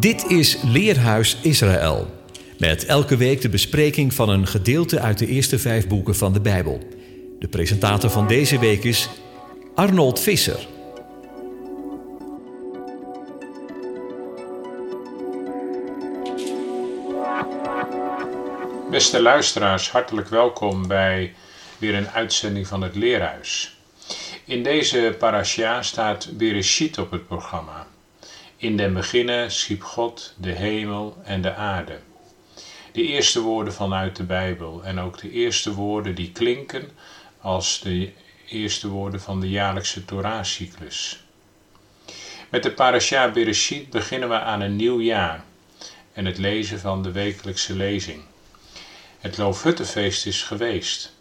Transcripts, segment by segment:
Dit is Leerhuis Israël. Met elke week de bespreking van een gedeelte uit de eerste vijf boeken van de Bijbel. De presentator van deze week is Arnold Visser. Beste luisteraars, hartelijk welkom bij weer een uitzending van het Leerhuis. In deze parasha staat Bereshit op het programma. In den beginnen schiep God de hemel en de aarde. De eerste woorden vanuit de Bijbel en ook de eerste woorden die klinken als de eerste woorden van de jaarlijkse Torah-cyclus. Met de parasha Bereshit beginnen we aan een nieuw jaar en het lezen van de wekelijkse lezing. Het Loofhuttenfeest is geweest.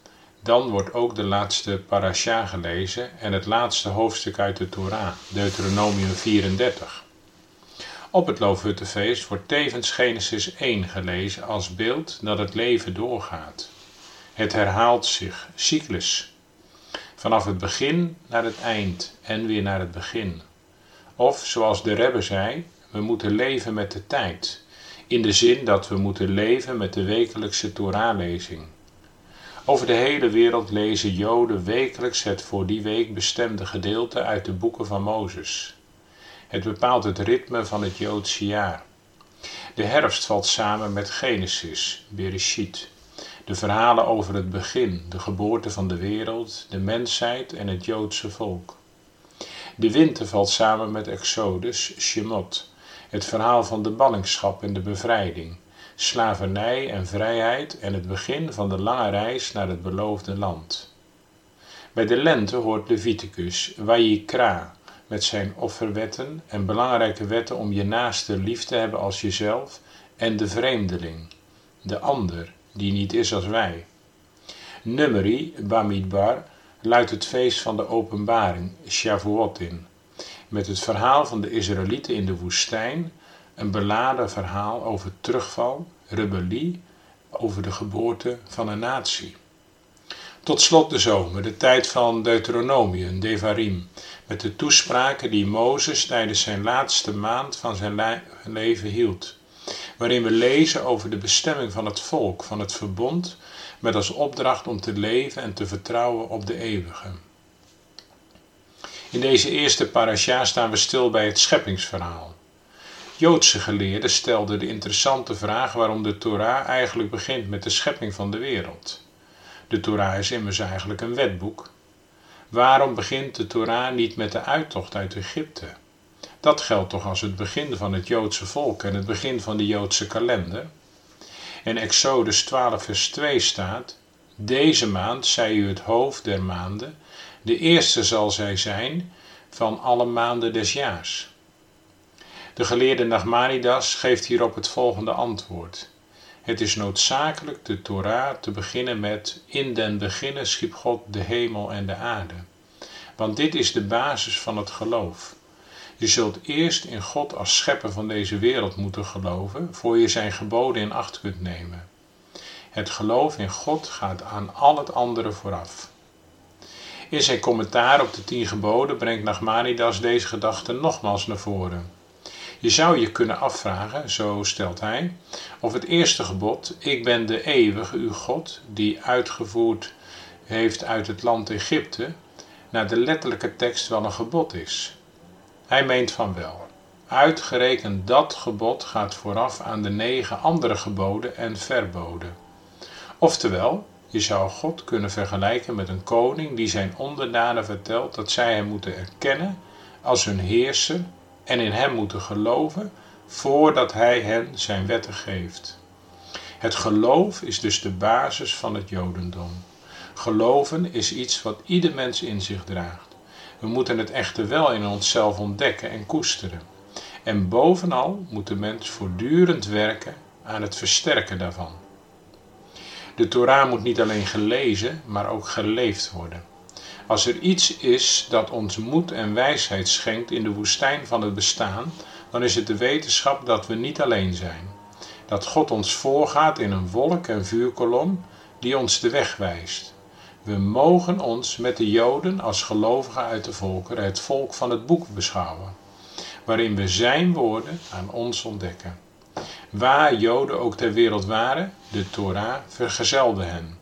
Dan wordt ook de laatste parasha gelezen en het laatste hoofdstuk uit de Torah, Deuteronomium 34. Op het Loofhuttenfeest wordt tevens Genesis 1 gelezen als beeld dat het leven doorgaat. Het herhaalt zich, cyclus. Vanaf het begin naar het eind en weer naar het begin. Of zoals de Rebbe zei, we moeten leven met de tijd. In de zin dat we moeten leven met de wekelijkse Torahlezing. Over de hele wereld lezen Joden wekelijks het voor die week bestemde gedeelte uit de boeken van Mozes. Het bepaalt het ritme van het Joodse jaar. De herfst valt samen met Genesis, Bereshit. De verhalen over het begin, de geboorte van de wereld, de mensheid en het Joodse volk. De winter valt samen met Exodus, Shemot, het verhaal van de ballingschap en de bevrijding, slavernij en vrijheid en het begin van de lange reis naar het beloofde land. Bij de lente hoort Leviticus, Wayikra, met zijn offerwetten en belangrijke wetten om je naaste lief te hebben als jezelf en de vreemdeling, de ander, die niet is als wij. Numeri, Bamidbar, luidt het feest van de openbaring, Shavuot in, met het verhaal van de Israëlieten in de woestijn, een beladen verhaal over terugval, rebellie, over de geboorte van een natie. Tot slot de zomer, de tijd van Deuteronomium, Devarim, met de toespraken die Mozes tijdens zijn laatste maand van zijn leven hield, waarin we lezen over de bestemming van het volk, van het verbond, met als opdracht om te leven en te vertrouwen op de eeuwige. In deze eerste parasha staan we stil bij het scheppingsverhaal. Joodse geleerden stelden de interessante vraag waarom de Torah eigenlijk begint met de schepping van de wereld. De Torah is immers eigenlijk een wetboek. Waarom begint de Torah niet met de uittocht uit Egypte? Dat geldt toch als het begin van het Joodse volk en het begin van de Joodse kalender? In Exodus 12, vers 2 staat: Deze maand zij u het hoofd der maanden, de eerste zal zij zijn van alle maanden des jaars. De geleerde Nachmanidas geeft hierop het volgende antwoord. Het is noodzakelijk de Torah te beginnen met In den beginnen schiep God de hemel en de aarde. Want dit is de basis van het geloof. Je zult eerst in God als schepper van deze wereld moeten geloven, voor je zijn geboden in acht kunt nemen. Het geloof in God gaat aan al het andere vooraf. In zijn commentaar op de tien geboden brengt Nachmanidas deze gedachte nogmaals naar voren. Je zou je kunnen afvragen, zo stelt hij, of het eerste gebod, ik ben de eeuwige uw God, die uitgevoerd heeft uit het land Egypte, naar de letterlijke tekst wel een gebod is. Hij meent van wel. Uitgerekend dat gebod gaat vooraf aan de negen andere geboden en verboden. Oftewel, je zou God kunnen vergelijken met een koning die zijn onderdanen vertelt dat zij hem moeten erkennen als hun heerser en in hem moeten geloven voordat hij hen zijn wetten geeft. Het geloof is dus de basis van het Jodendom. Geloven is iets wat ieder mens in zich draagt. We moeten het echter wel in onszelf ontdekken en koesteren. En bovenal moet de mens voortdurend werken aan het versterken daarvan. De Torah moet niet alleen gelezen, maar ook geleefd worden. Als er iets is dat ons moed en wijsheid schenkt in de woestijn van het bestaan, dan is het de wetenschap dat we niet alleen zijn. Dat God ons voorgaat in een wolk en vuurkolom die ons de weg wijst. We mogen ons met de Joden als gelovigen uit de volkeren het volk van het boek beschouwen. waarin we Zijn woorden aan ons ontdekken. Waar Joden ook ter wereld waren, de Torah vergezelde hen.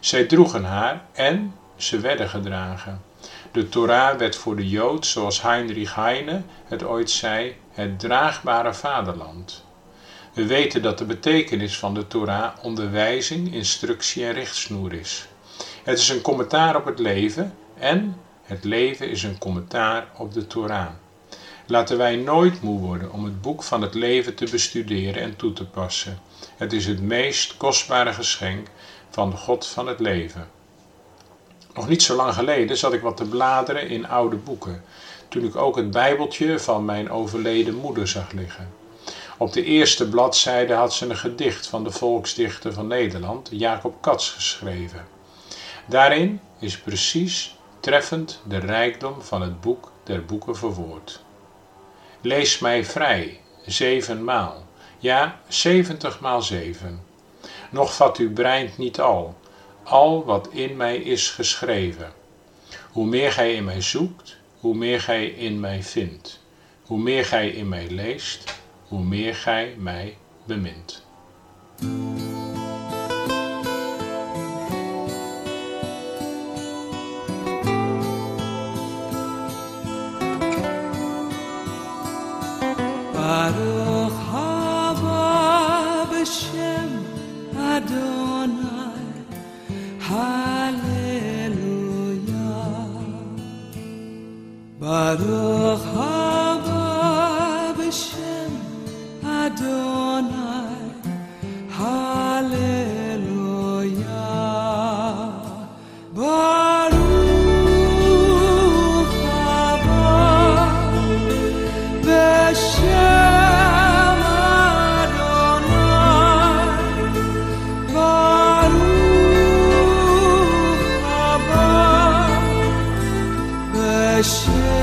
Zij droegen haar en ze werden gedragen. De Torah werd voor de Jood, zoals Heinrich Heine het ooit zei, het draagbare vaderland. We weten dat de betekenis van de Torah onderwijzing, instructie en richtsnoer is. Het is een commentaar op het leven en het leven is een commentaar op de Torah. Laten wij nooit moe worden om het boek van het leven te bestuderen en toe te passen. Het is het meest kostbare geschenk van de God van het leven. Nog niet zo lang geleden zat ik wat te bladeren in oude boeken, toen ik ook het Bijbeltje van mijn overleden moeder zag liggen. Op de eerste bladzijde had ze een gedicht van de volksdichter van Nederland, Jacob Cats, geschreven. Daarin is precies treffend de rijkdom van het boek der boeken verwoord. Lees mij vrij, zevenmaal, ja, zeventig maal zeven. Nog vat uw brein niet al, al wat in mij is geschreven. Hoe meer gij in mij zoekt, hoe meer gij in mij vindt. Hoe meer gij in mij leest, hoe meer gij mij bemint. 是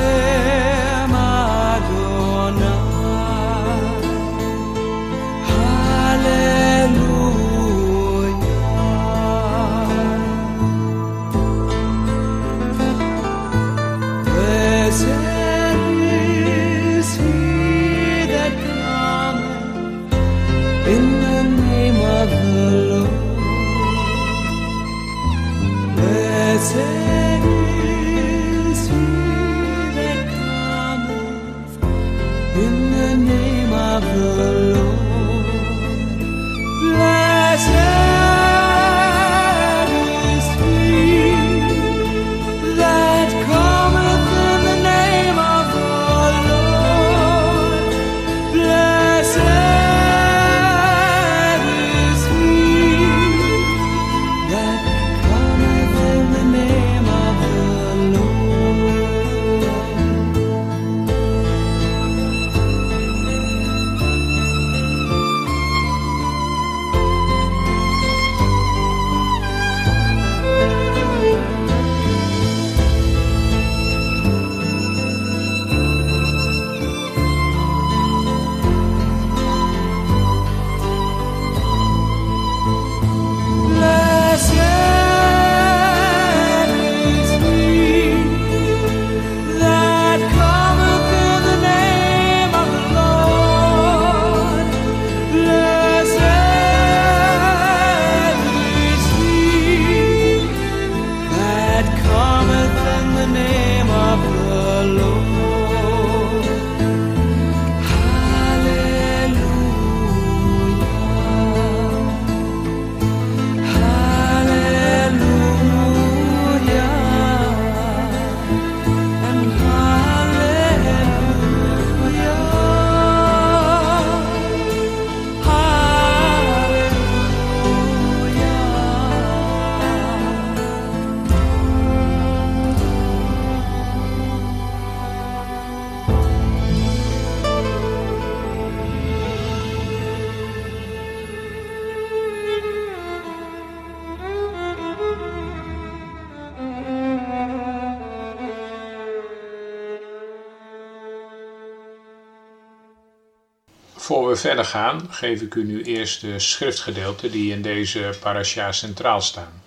Voor we verder gaan, geef ik u nu eerst de schriftgedeelten die in deze parasha centraal staan.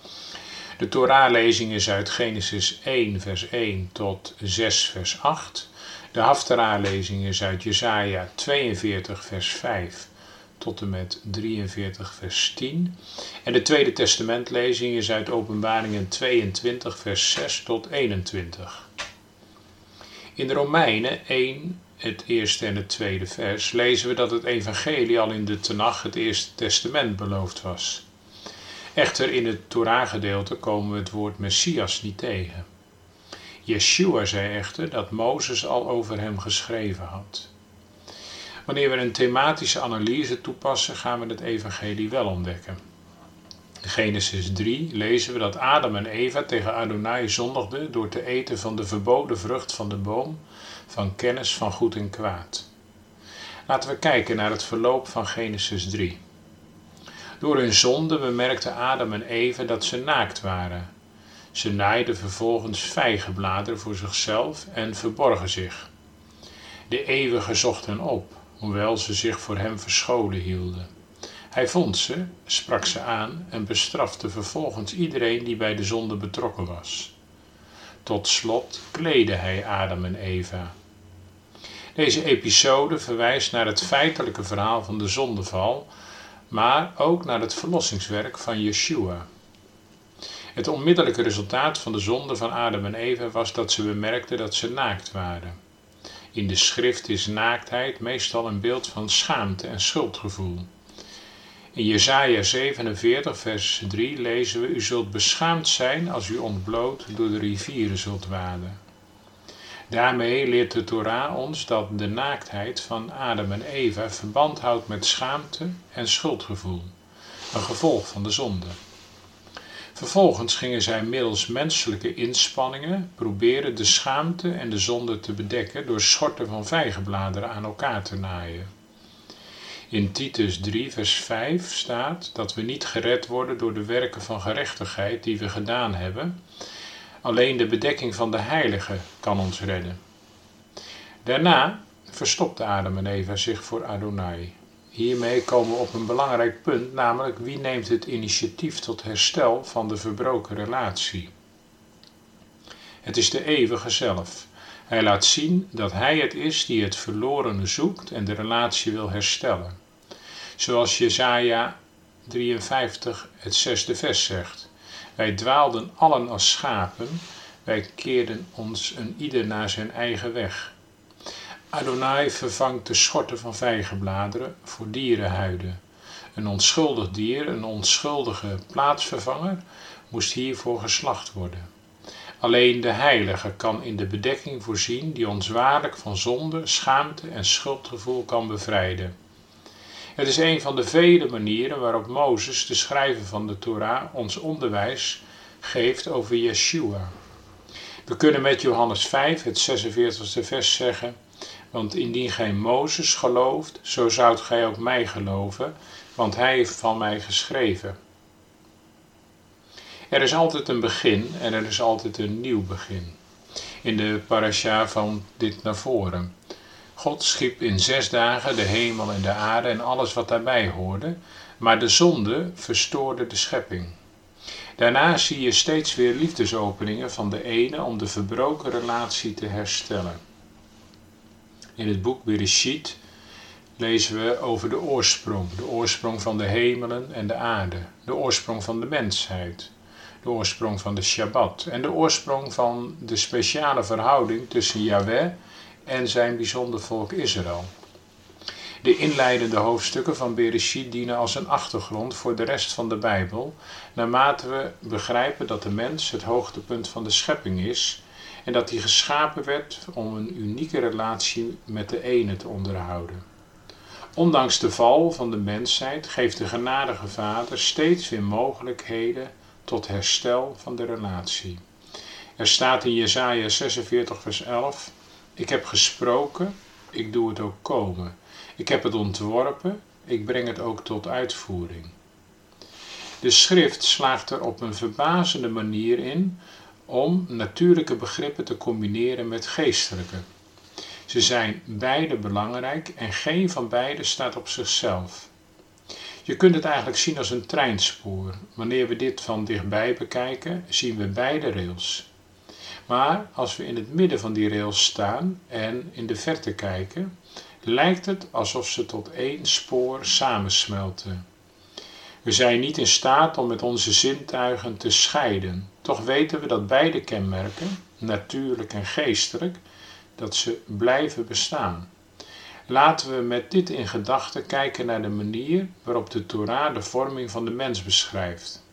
De Torah-lezing is uit Genesis 1, vers 1 tot 6, vers 8. De Haftarah-lezing is uit Jesaja 42 vers 5 tot en met 43 vers 10. En de Tweede Testamentlezing is uit Openbaringen 22 vers 6 tot 21. In de Romeinen 1, het eerste en het tweede vers, lezen we dat het evangelie al in de Tenach, het Eerste Testament, beloofd was. Echter, in het Torah-gedeelte komen we het woord Messias niet tegen. Yeshua zei echter dat Mozes al over hem geschreven had. Wanneer we een thematische analyse toepassen, gaan we het evangelie wel ontdekken. In Genesis 3 lezen we dat Adam en Eva tegen Adonai zondigden door te eten van de verboden vrucht van de boom van kennis van goed en kwaad. Laten we kijken naar het verloop van Genesis 3. Door hun zonde bemerkten Adam en Eva dat ze naakt waren. Ze naaiden vervolgens vijgenbladeren voor zichzelf en verborgen zich. De eeuwige zocht hen op, hoewel ze zich voor hem verscholen hielden. Hij vond ze, sprak ze aan en bestrafte vervolgens iedereen die bij de zonde betrokken was. Tot slot kleedde hij Adam en Eva. Deze episode verwijst naar het feitelijke verhaal van de zondeval, maar ook naar het verlossingswerk van Yeshua. Het onmiddellijke resultaat van de zonde van Adam en Eva was dat ze bemerkten dat ze naakt waren. In de schrift is naaktheid meestal een beeld van schaamte en schuldgevoel. In Jesaja 47 vers 3 lezen we, U zult beschaamd zijn als u ontbloot door de rivieren zult waden. Daarmee leert de Torah ons dat de naaktheid van Adam en Eva verband houdt met schaamte en schuldgevoel, een gevolg van de zonde. Vervolgens gingen zij middels menselijke inspanningen proberen de schaamte en de zonde te bedekken door schorten van vijgenbladeren aan elkaar te naaien. In Titus 3, vers 5 staat dat we niet gered worden door de werken van gerechtigheid die we gedaan hebben. Alleen de bedekking van de heilige kan ons redden. Daarna verstopte Adam en Eva zich voor Adonai. Hiermee komen we op een belangrijk punt, namelijk wie neemt het initiatief tot herstel van de verbroken relatie. Het is de eeuwige zelf. Hij laat zien dat hij het is die het verlorene zoekt en de relatie wil herstellen. Zoals Jesaja 53 het zesde vers zegt. Wij dwaalden allen als schapen, wij keerden ons een ieder naar zijn eigen weg. Adonai vervangt de schorten van vijgenbladeren voor dierenhuiden. Een onschuldig dier, een onschuldige plaatsvervanger, moest hiervoor geslacht worden. Alleen de Heilige kan in de bedekking voorzien die ons waarlijk van zonde, schaamte en schuldgevoel kan bevrijden. Het is een van de vele manieren waarop Mozes, de schrijver van de Torah, ons onderwijs geeft over Yeshua. We kunnen met Johannes 5, het 46e vers zeggen: Want indien gij Mozes gelooft, zo zoudt gij ook mij geloven, want hij heeft van mij geschreven. Er is altijd een begin en er is altijd een nieuw begin. In de parasha van dit naar voren. God schiep in zes dagen de hemel en de aarde en alles wat daarbij hoorde, maar de zonde verstoorde de schepping. Daarna zie je steeds weer liefdesopeningen van de ene om de verbroken relatie te herstellen. In het boek Bereshit lezen we over de oorsprong, de oorsprong van de hemelen en de aarde, de oorsprong van de mensheid, de oorsprong van de Shabbat en de oorsprong van de speciale verhouding tussen Yahweh en zijn bijzonder volk Israël. De inleidende hoofdstukken van Bereshit dienen als een achtergrond voor de rest van de Bijbel, naarmate we begrijpen dat de mens het hoogtepunt van de schepping is en dat hij geschapen werd om een unieke relatie met de ene te onderhouden. Ondanks de val van de mensheid geeft de genadige Vader steeds weer mogelijkheden tot herstel van de relatie. Er staat in Jesaja 46 vers 11: Ik heb gesproken, ik doe het ook komen. Ik heb het ontworpen, ik breng het ook tot uitvoering. De schrift slaagt er op een verbazende manier in om natuurlijke begrippen te combineren met geestelijke. Ze zijn beide belangrijk en geen van beide staat op zichzelf. Je kunt het eigenlijk zien als een treinspoor. Wanneer we dit van dichtbij bekijken, zien we beide rails. Maar als we in het midden van die rails staan en in de verte kijken, lijkt het alsof ze tot één spoor samensmelten. We zijn niet in staat om met onze zintuigen te scheiden. Toch weten we dat beide kenmerken, natuurlijk en geestelijk, dat ze blijven bestaan. Laten we met dit in gedachten kijken naar de manier waarop de Torah de vorming van de mens beschrijft.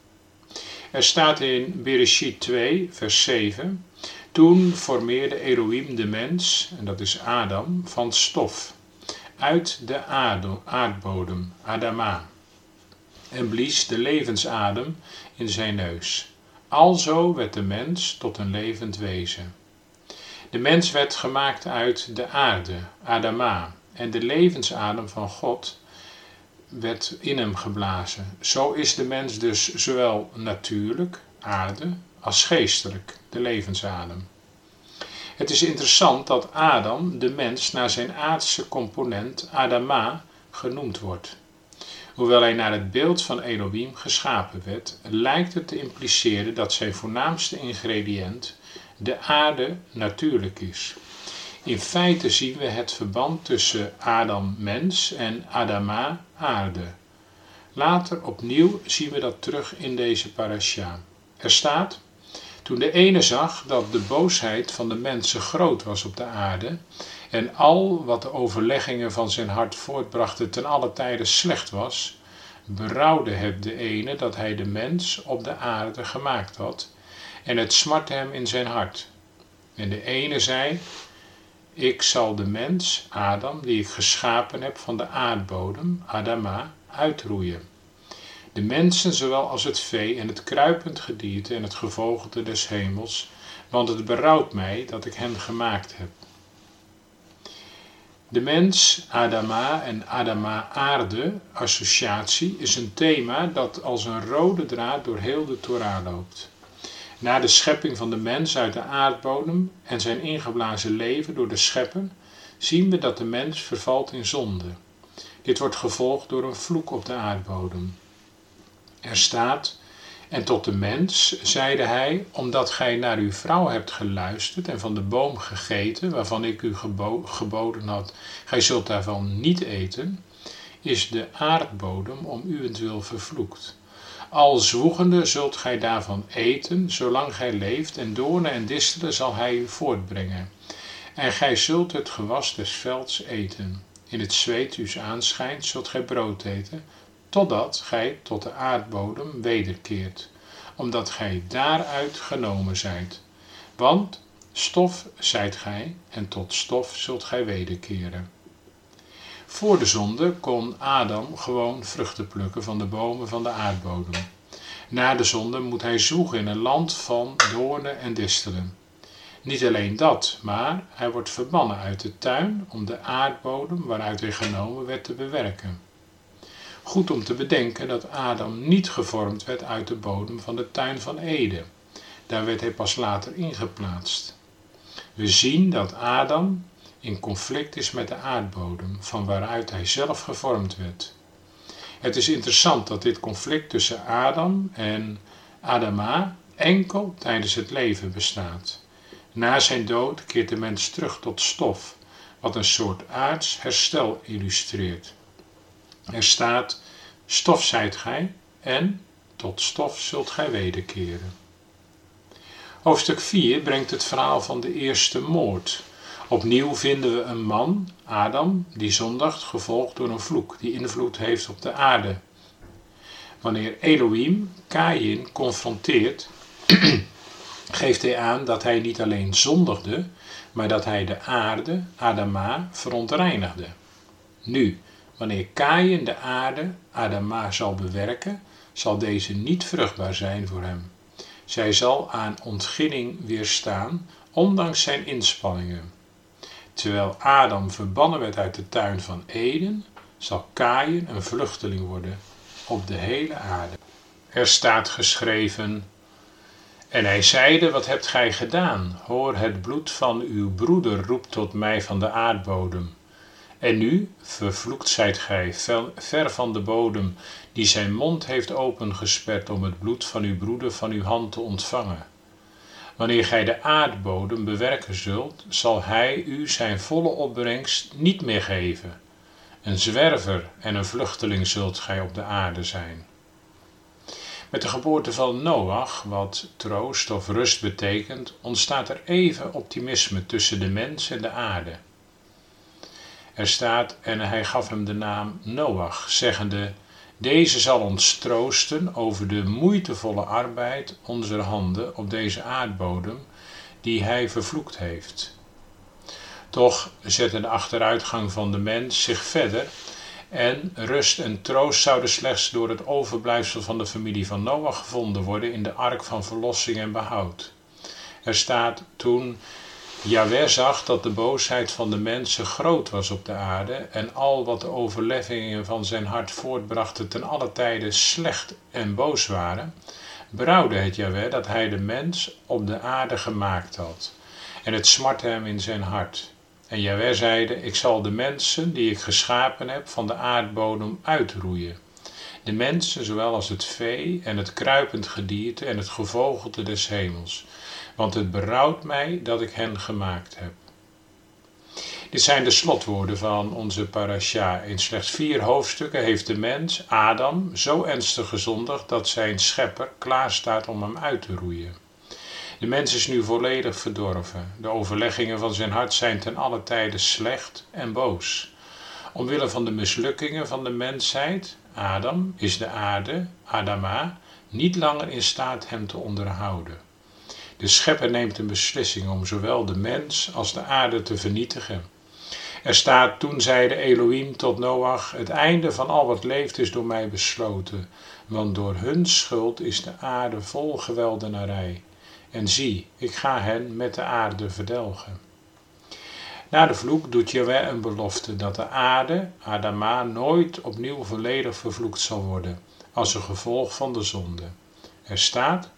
Er staat in Bereshit 2, vers 7: Toen formeerde Elohim de mens, en dat is Adam, van stof, uit de aardbodem, Adama, en blies de levensadem in zijn neus. Alzo werd de mens tot een levend wezen. De mens werd gemaakt uit de aarde, Adama, en de levensadem van God werd in hem geblazen. Zo is de mens dus zowel natuurlijk, aarde, als geestelijk, de levensadem. Het is interessant dat Adam, de mens, naar zijn aardse component Adama genoemd wordt. Hoewel hij naar het beeld van Elohim geschapen werd, lijkt het te impliceren dat zijn voornaamste ingrediënt de aarde natuurlijk is. In feite zien we het verband tussen Adam mens en Adama aarde. Later opnieuw zien we dat terug in deze parasha. Er staat: Toen de ene zag dat de boosheid van de mensen groot was op de aarde en al wat de overleggingen van zijn hart voortbrachten ten alle tijde slecht was, berouwde het de ene dat hij de mens op de aarde gemaakt had en het smartte hem in zijn hart. En de ene zei: ik zal de mens, Adam, die ik geschapen heb van de aardbodem, Adama, uitroeien. De mensen zowel als het vee en het kruipend gedierte en het gevogelte des hemels, want het berouwt mij dat ik hen gemaakt heb. De mens, Adama en Adama aarde, associatie, is een thema dat als een rode draad door heel de Torah loopt. Na de schepping van de mens uit de aardbodem en zijn ingeblazen leven door de schepper, zien we dat de mens vervalt in zonde. Dit wordt gevolgd door een vloek op de aardbodem. Er staat: En tot de mens zeide hij: Omdat gij naar uw vrouw hebt geluisterd en van de boom gegeten, waarvan ik u geboden had, gij zult daarvan niet eten, is de aardbodem om uwentwil vervloekt. Al zwoegende zult gij daarvan eten, zolang gij leeft, en doornen en distelen zal hij u voortbrengen. En gij zult het gewas des velds eten. In het zweet uws aanschijnt zult gij brood eten, totdat gij tot de aardbodem wederkeert, omdat gij daaruit genomen zijt. Want stof zijt gij, en tot stof zult gij wederkeren. Voor de zonde kon Adam gewoon vruchten plukken van de bomen van de aardbodem. Na de zonde moet hij zoeken in een land van doornen en distelen. Niet alleen dat, maar hij wordt verbannen uit de tuin om de aardbodem waaruit hij genomen werd te bewerken. Goed om te bedenken dat Adam niet gevormd werd uit de bodem van de tuin van Eden. Daar werd hij pas later ingeplaatst. We zien dat Adam in conflict is met de aardbodem, van waaruit hij zelf gevormd werd. Het is interessant dat dit conflict tussen Adam en Adama enkel tijdens het leven bestaat. Na zijn dood keert de mens terug tot stof, wat een soort aards herstel illustreert. Er staat: Stof zijt gij en tot stof zult gij wederkeren. Hoofdstuk 4 brengt het verhaal van de eerste moord, Opnieuw vinden we een man, Adam, die zondigt, gevolgd door een vloek die invloed heeft op de aarde. Wanneer Elohim Kain confronteert, geeft hij aan dat hij niet alleen zondigde, maar dat hij de aarde, Adama, verontreinigde. Nu, wanneer Kain de aarde, Adama, zal bewerken, zal deze niet vruchtbaar zijn voor hem. Zij zal aan ontginning weerstaan, ondanks zijn inspanningen. Terwijl Adam verbannen werd uit de tuin van Eden, zal Kaïn een vluchteling worden op de hele aarde. Er staat geschreven: En hij zeide: Wat hebt gij gedaan? Hoor, het bloed van uw broeder roept tot mij van de aardbodem. En nu, vervloekt zijt gij, ver van de bodem, die zijn mond heeft opengesperd om het bloed van uw broeder van uw hand te ontvangen. Wanneer gij de aardbodem bewerken zult, zal hij u zijn volle opbrengst niet meer geven. Een zwerver en een vluchteling zult gij op de aarde zijn. Met de geboorte van Noach, wat troost of rust betekent, ontstaat er even optimisme tussen de mens en de aarde. Er staat, en hij gaf hem de naam Noach, zeggende, deze zal ons troosten over de moeitevolle arbeid onze handen op deze aardbodem, die hij vervloekt heeft. Toch zette de achteruitgang van de mens zich verder en rust en troost zouden slechts door het overblijfsel van de familie van Noach gevonden worden in de ark van verlossing en behoud. Er staat toen Jaweh zag dat de boosheid van de mensen groot was op de aarde en al wat de overlevingen van zijn hart voortbrachten ten alle tijden slecht en boos waren, berouwde het Jaweh dat hij de mens op de aarde gemaakt had. En het smartte hem in zijn hart. En Jaweh zeide, ik zal de mensen die ik geschapen heb van de aardbodem uitroeien. De mensen, zowel als het vee en het kruipend gedierte en het gevogelte des hemels. Want het berouwt mij dat ik hen gemaakt heb. Dit zijn de slotwoorden van onze parasha. In slechts vier hoofdstukken heeft de mens, Adam, zo ernstig gezondigd dat zijn schepper klaar staat om hem uit te roeien. De mens is nu volledig verdorven. De overleggingen van zijn hart zijn ten alle tijde slecht en boos. Omwille van de mislukkingen van de mensheid, Adam, is de aarde, Adama, niet langer in staat hem te onderhouden. De schepper neemt een beslissing om zowel de mens als de aarde te vernietigen. Er staat, toen zeide Elohim tot Noach, het einde van al wat leeft is door mij besloten, want door hun schuld is de aarde vol geweldenarij. En zie, ik ga hen met de aarde verdelgen. Na de vloek doet Jaweh een belofte dat de aarde, Adama, nooit opnieuw volledig vervloekt zal worden, als een gevolg van de zonde. Er staat,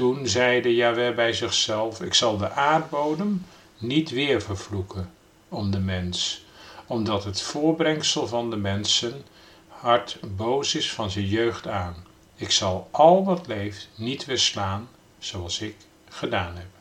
toen zeide Jaweh bij zichzelf, ik zal de aardbodem niet weer vervloeken om de mens, omdat het voorbrengsel van de mensen hart boos is van zijn jeugd aan. Ik zal al wat leeft niet weer slaan, zoals ik gedaan heb.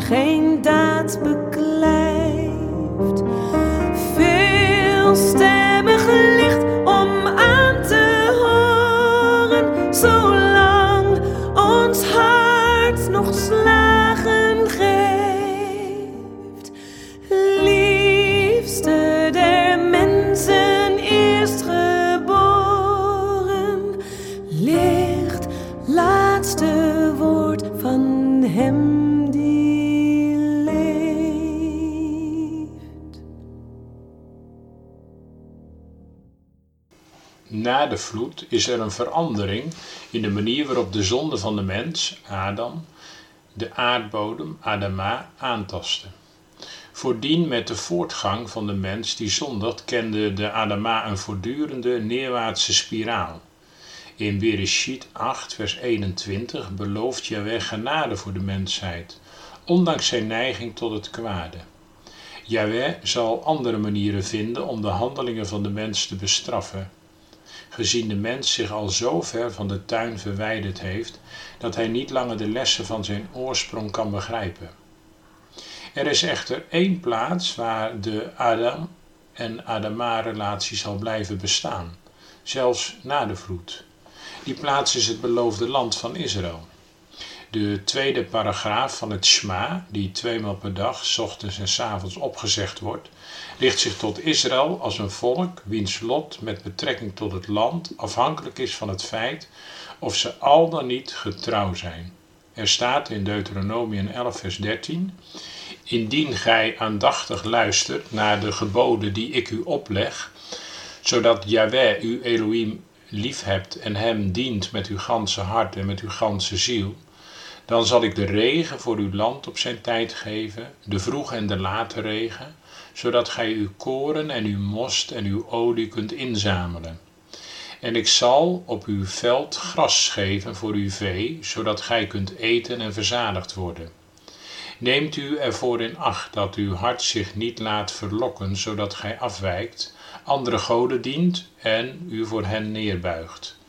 Geen daad beklijft. De is er een verandering in de manier waarop de zonde van de mens, Adam, de aardbodem, Adama, aantastte. Voordien met de voortgang van de mens die zondigt, kende de Adama een voortdurende neerwaartse spiraal. In Bereshit 8, vers 21 belooft Yahweh genade voor de mensheid, ondanks zijn neiging tot het kwade. Yahweh zal andere manieren vinden om de handelingen van de mens te bestraffen. Gezien de mens zich al zo ver van de tuin verwijderd heeft dat hij niet langer de lessen van zijn oorsprong kan begrijpen. Er is echter één plaats waar de Adam en Adama-relatie zal blijven bestaan, zelfs na de vloed. Die plaats is het beloofde land van Israël. De tweede paragraaf van het Shma, die tweemaal per dag, s ochtends en s avonds opgezegd wordt, richt zich tot Israël als een volk wiens lot met betrekking tot het land afhankelijk is van het feit of ze al dan niet getrouw zijn. Er staat in Deuteronomium 11, vers 13: Indien gij aandachtig luistert naar de geboden die ik u opleg, zodat Yahweh uw Elohim liefhebt en hem dient met uw ganse hart en met uw ganse ziel, dan zal ik de regen voor uw land op zijn tijd geven, de vroege en de late regen, zodat gij uw koren en uw most en uw olie kunt inzamelen. En ik zal op uw veld gras geven voor uw vee, zodat gij kunt eten en verzadigd worden. Neemt u ervoor in acht dat uw hart zich niet laat verlokken, zodat gij afwijkt, andere goden dient en u voor hen neerbuigt.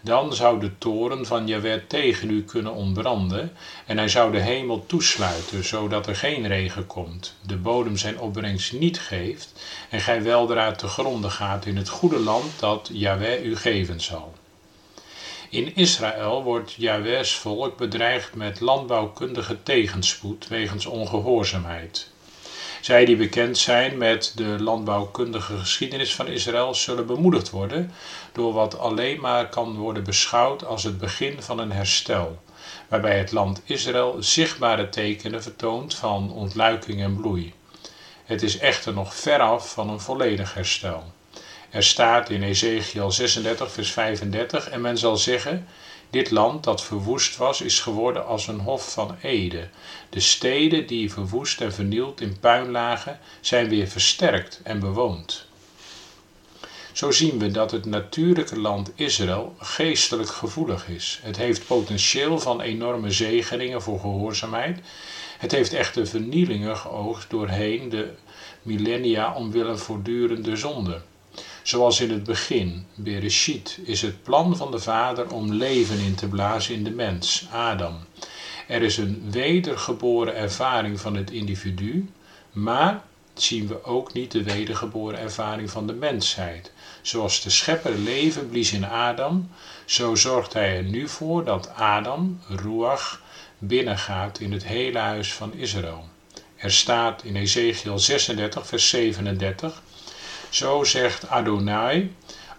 Dan zou de toren van Jaweh tegen u kunnen ontbranden en hij zou de hemel toesluiten, zodat er geen regen komt, de bodem zijn opbrengst niet geeft en gij weldra te gronden gaat in het goede land dat Jaweh u geven zal. In Israël wordt Jahweh's volk bedreigd met landbouwkundige tegenspoed wegens ongehoorzaamheid. Zij die bekend zijn met de landbouwkundige geschiedenis van Israël zullen bemoedigd worden door wat alleen maar kan worden beschouwd als het begin van een herstel, waarbij het land Israël zichtbare tekenen vertoont van ontluiking en bloei. Het is echter nog veraf van een volledig herstel. Er staat in Ezekiel 36, vers 35, en men zal zeggen: Dit land dat verwoest was, is geworden als een hof van Ede. De steden die verwoest en vernield in puin lagen, zijn weer versterkt en bewoond. Zo zien we dat het natuurlijke land Israël geestelijk gevoelig is. Het heeft potentieel van enorme zegeningen voor gehoorzaamheid. Het heeft echte vernielingen geoogst doorheen de millennia omwille voortdurende zonde. Zoals in het begin, Bereshit, is het plan van de Vader om leven in te blazen in de mens, Adam. Er is een wedergeboren ervaring van het individu, maar zien we ook niet de wedergeboren ervaring van de mensheid. Zoals de schepper leven blies in Adam, zo zorgt hij er nu voor dat Adam, Ruach, binnengaat in het hele huis van Israël. Er staat in Ezekiel 36, vers 37. Zo zegt Adonai,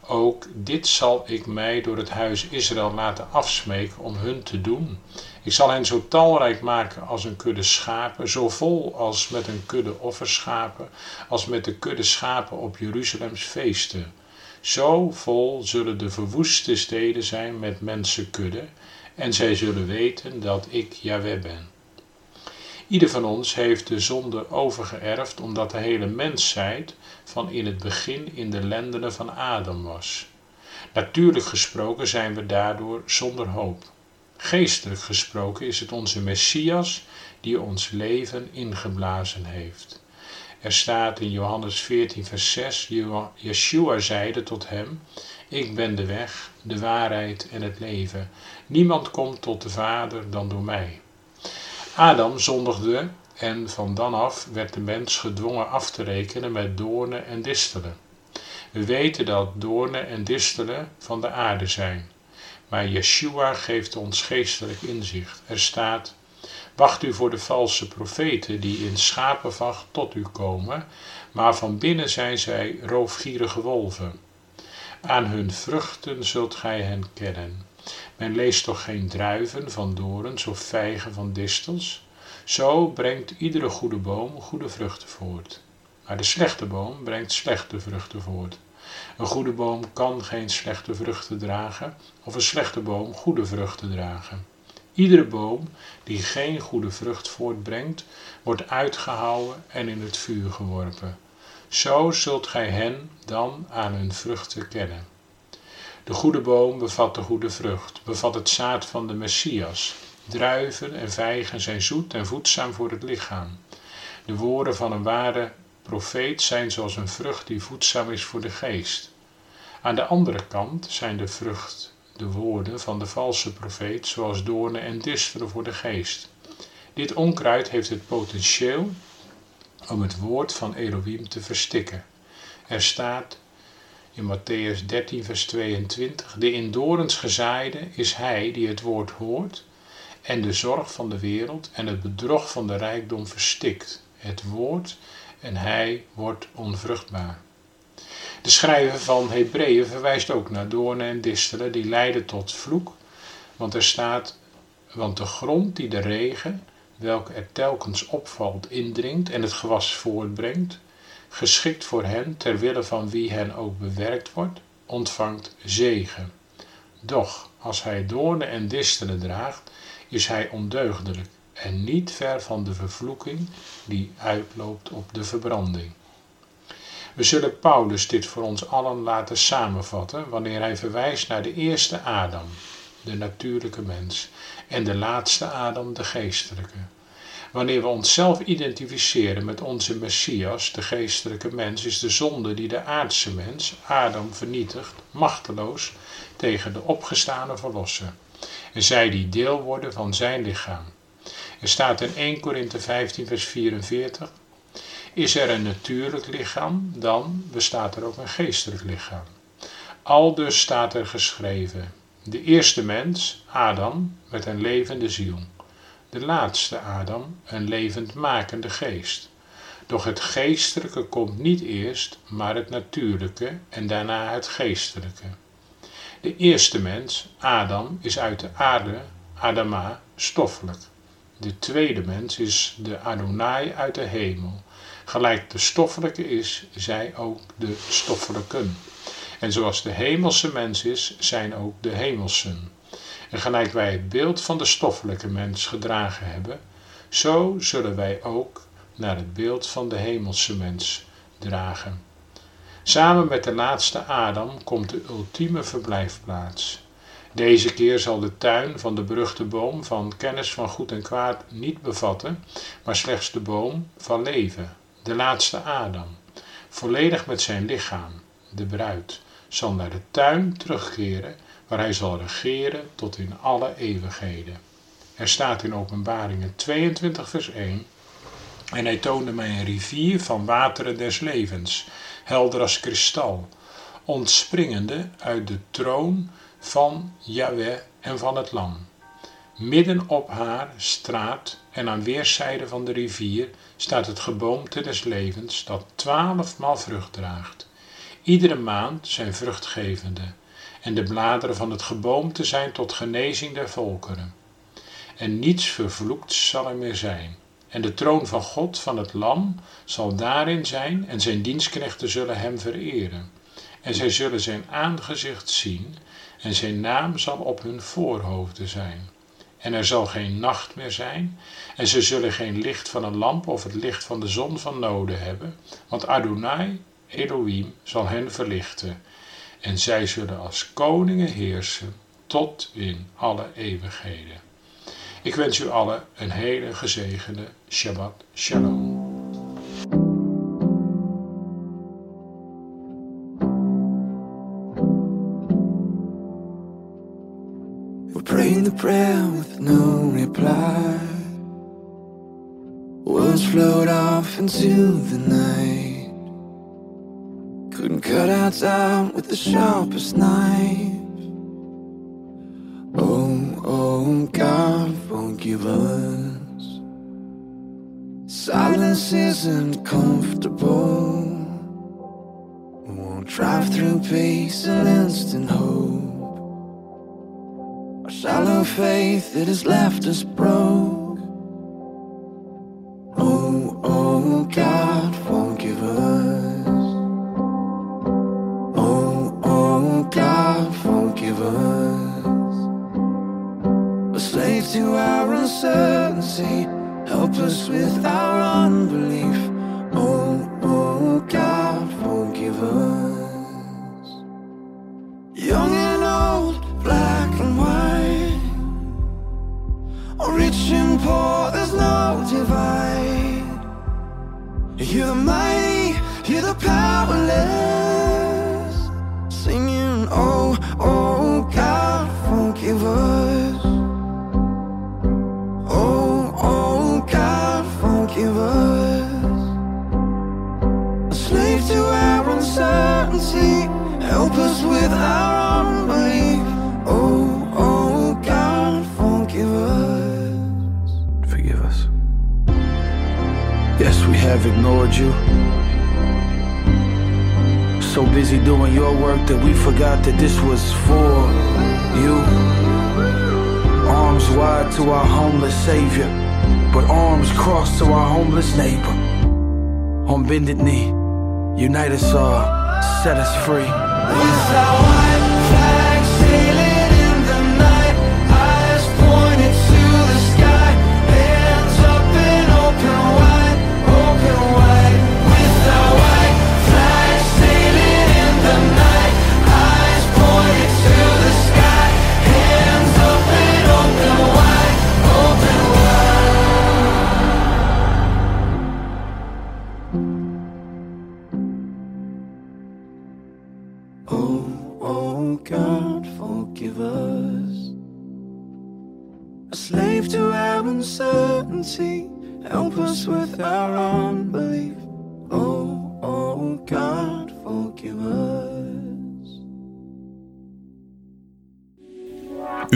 ook dit zal ik mij door het huis Israël laten afsmeken om hun te doen. Ik zal hen zo talrijk maken als een kudde schapen, zo vol als met een kudde offerschapen, als met de kudde schapen op Jeruzalems feesten. Zo vol zullen de verwoeste steden zijn met mensenkudde, en zij zullen weten dat ik Jahweh ben. Ieder van ons heeft de zonde overgeërfd omdat de hele mensheid van in het begin in de lendenen van Adam was. Natuurlijk gesproken zijn we daardoor zonder hoop. Geestelijk gesproken is het onze Messias die ons leven ingeblazen heeft. Er staat in Johannes 14, vers 6, Yeshua zeide tot hem, ik ben de weg, de waarheid en het leven. Niemand komt tot de Vader dan door mij. Adam zondigde en van dan af werd de mens gedwongen af te rekenen met doornen en distelen. We weten dat doornen en distelen van de aarde zijn. Maar Yeshua geeft ons geestelijk inzicht. Er staat: Wacht u voor de valse profeten die in schapenvacht tot u komen, maar van binnen zijn zij roofgierige wolven. Aan hun vruchten zult gij hen kennen. Men leest toch geen druiven van dorens of vijgen van distels? Zo brengt iedere goede boom goede vruchten voort. Maar de slechte boom brengt slechte vruchten voort. Een goede boom kan geen slechte vruchten dragen, of een slechte boom goede vruchten dragen. Iedere boom die geen goede vrucht voortbrengt, wordt uitgehouwen en in het vuur geworpen. Zo zult gij hen dan aan hun vruchten kennen. De goede boom bevat de goede vrucht, bevat het zaad van de Messias. Druiven en vijgen zijn zoet en voedzaam voor het lichaam. De woorden van een ware profeet zijn zoals een vrucht die voedzaam is voor de geest. Aan de andere kant zijn de vrucht, de woorden van de valse profeet, zoals doornen en distelen voor de geest. Dit onkruid heeft het potentieel om het woord van Elohim te verstikken. Er staat in Matthäus 13, vers 22: De in dorens gezaaide is hij die het woord hoort en de zorg van de wereld en het bedrog van de rijkdom verstikt. Het woord en hij wordt onvruchtbaar. De schrijver van Hebreeën verwijst ook naar doornen en distelen die leiden tot vloek, want er staat, want de grond die de regen, welke er telkens opvalt, indringt en het gewas voortbrengt, geschikt voor hen, ter wille van wie hen ook bewerkt wordt, ontvangt zegen. Doch als hij doornen en distelen draagt, is hij ondeugdelijk en niet ver van de vervloeking die uitloopt op de verbranding. We zullen Paulus dit voor ons allen laten samenvatten wanneer hij verwijst naar de eerste Adam, de natuurlijke mens, en de laatste Adam, de geestelijke. Wanneer we onszelf identificeren met onze Messias, de geestelijke mens, is de zonde die de aardse mens, Adam, vernietigt, machteloos tegen de opgestane verlosser. En zij die deel worden van zijn lichaam. Er staat in 1 Korinthe 15 vers 44, is er een natuurlijk lichaam, dan bestaat er ook een geestelijk lichaam. Aldus staat er geschreven, de eerste mens, Adam, met een levende ziel de laatste Adam, een levendmakende geest. Doch het geestelijke komt niet eerst, maar het natuurlijke en daarna het geestelijke. De eerste mens, Adam, is uit de aarde, Adama, stoffelijk. De tweede mens is de Adonai uit de hemel. Gelijk de stoffelijke is, zij ook de stoffelijken. En zoals de hemelse mens is, zijn ook de hemelsen. En gelijk wij het beeld van de stoffelijke mens gedragen hebben, zo zullen wij ook naar het beeld van de hemelse mens dragen. Samen met de laatste Adam komt de ultieme verblijfplaats. Deze keer zal de tuin van de beruchte boom van kennis van goed en kwaad niet bevatten, maar slechts de boom van leven, de laatste Adam, volledig met zijn lichaam, de bruid, zal naar de tuin terugkeren waar hij zal regeren tot in alle eeuwigheden. Er staat in Openbaringen 22 vers 1 En hij toonde mij een rivier van wateren des levens, helder als kristal, ontspringende uit de troon van Yahweh en van het Lam. Midden op haar straat en aan weerszijden van de rivier staat het geboomte des levens dat twaalfmaal vrucht draagt. Iedere maand zijn vruchtgevende en de bladeren van het geboomte zijn tot genezing der volkeren. En niets vervloekt zal er meer zijn. En de troon van God, van het Lam, zal daarin zijn, en zijn dienstknechten zullen hem vereren. En zij zullen zijn aangezicht zien, en zijn naam zal op hun voorhoofden zijn. En er zal geen nacht meer zijn, en ze zullen geen licht van een lamp of het licht van de zon van noden hebben, want Adonai, Elohim, zal hen verlichten en zij zullen als koningen heersen tot in alle eeuwigheden. Ik wens u allen een hele gezegende Shabbat Shalom. We're praying the prayer with no reply. Words flowed off into the night. Couldn't cut out time with the sharpest knife. arguments. Silence isn't comfortable. We won't drive through peace and instant hope. Our shallow faith, that has left us broke.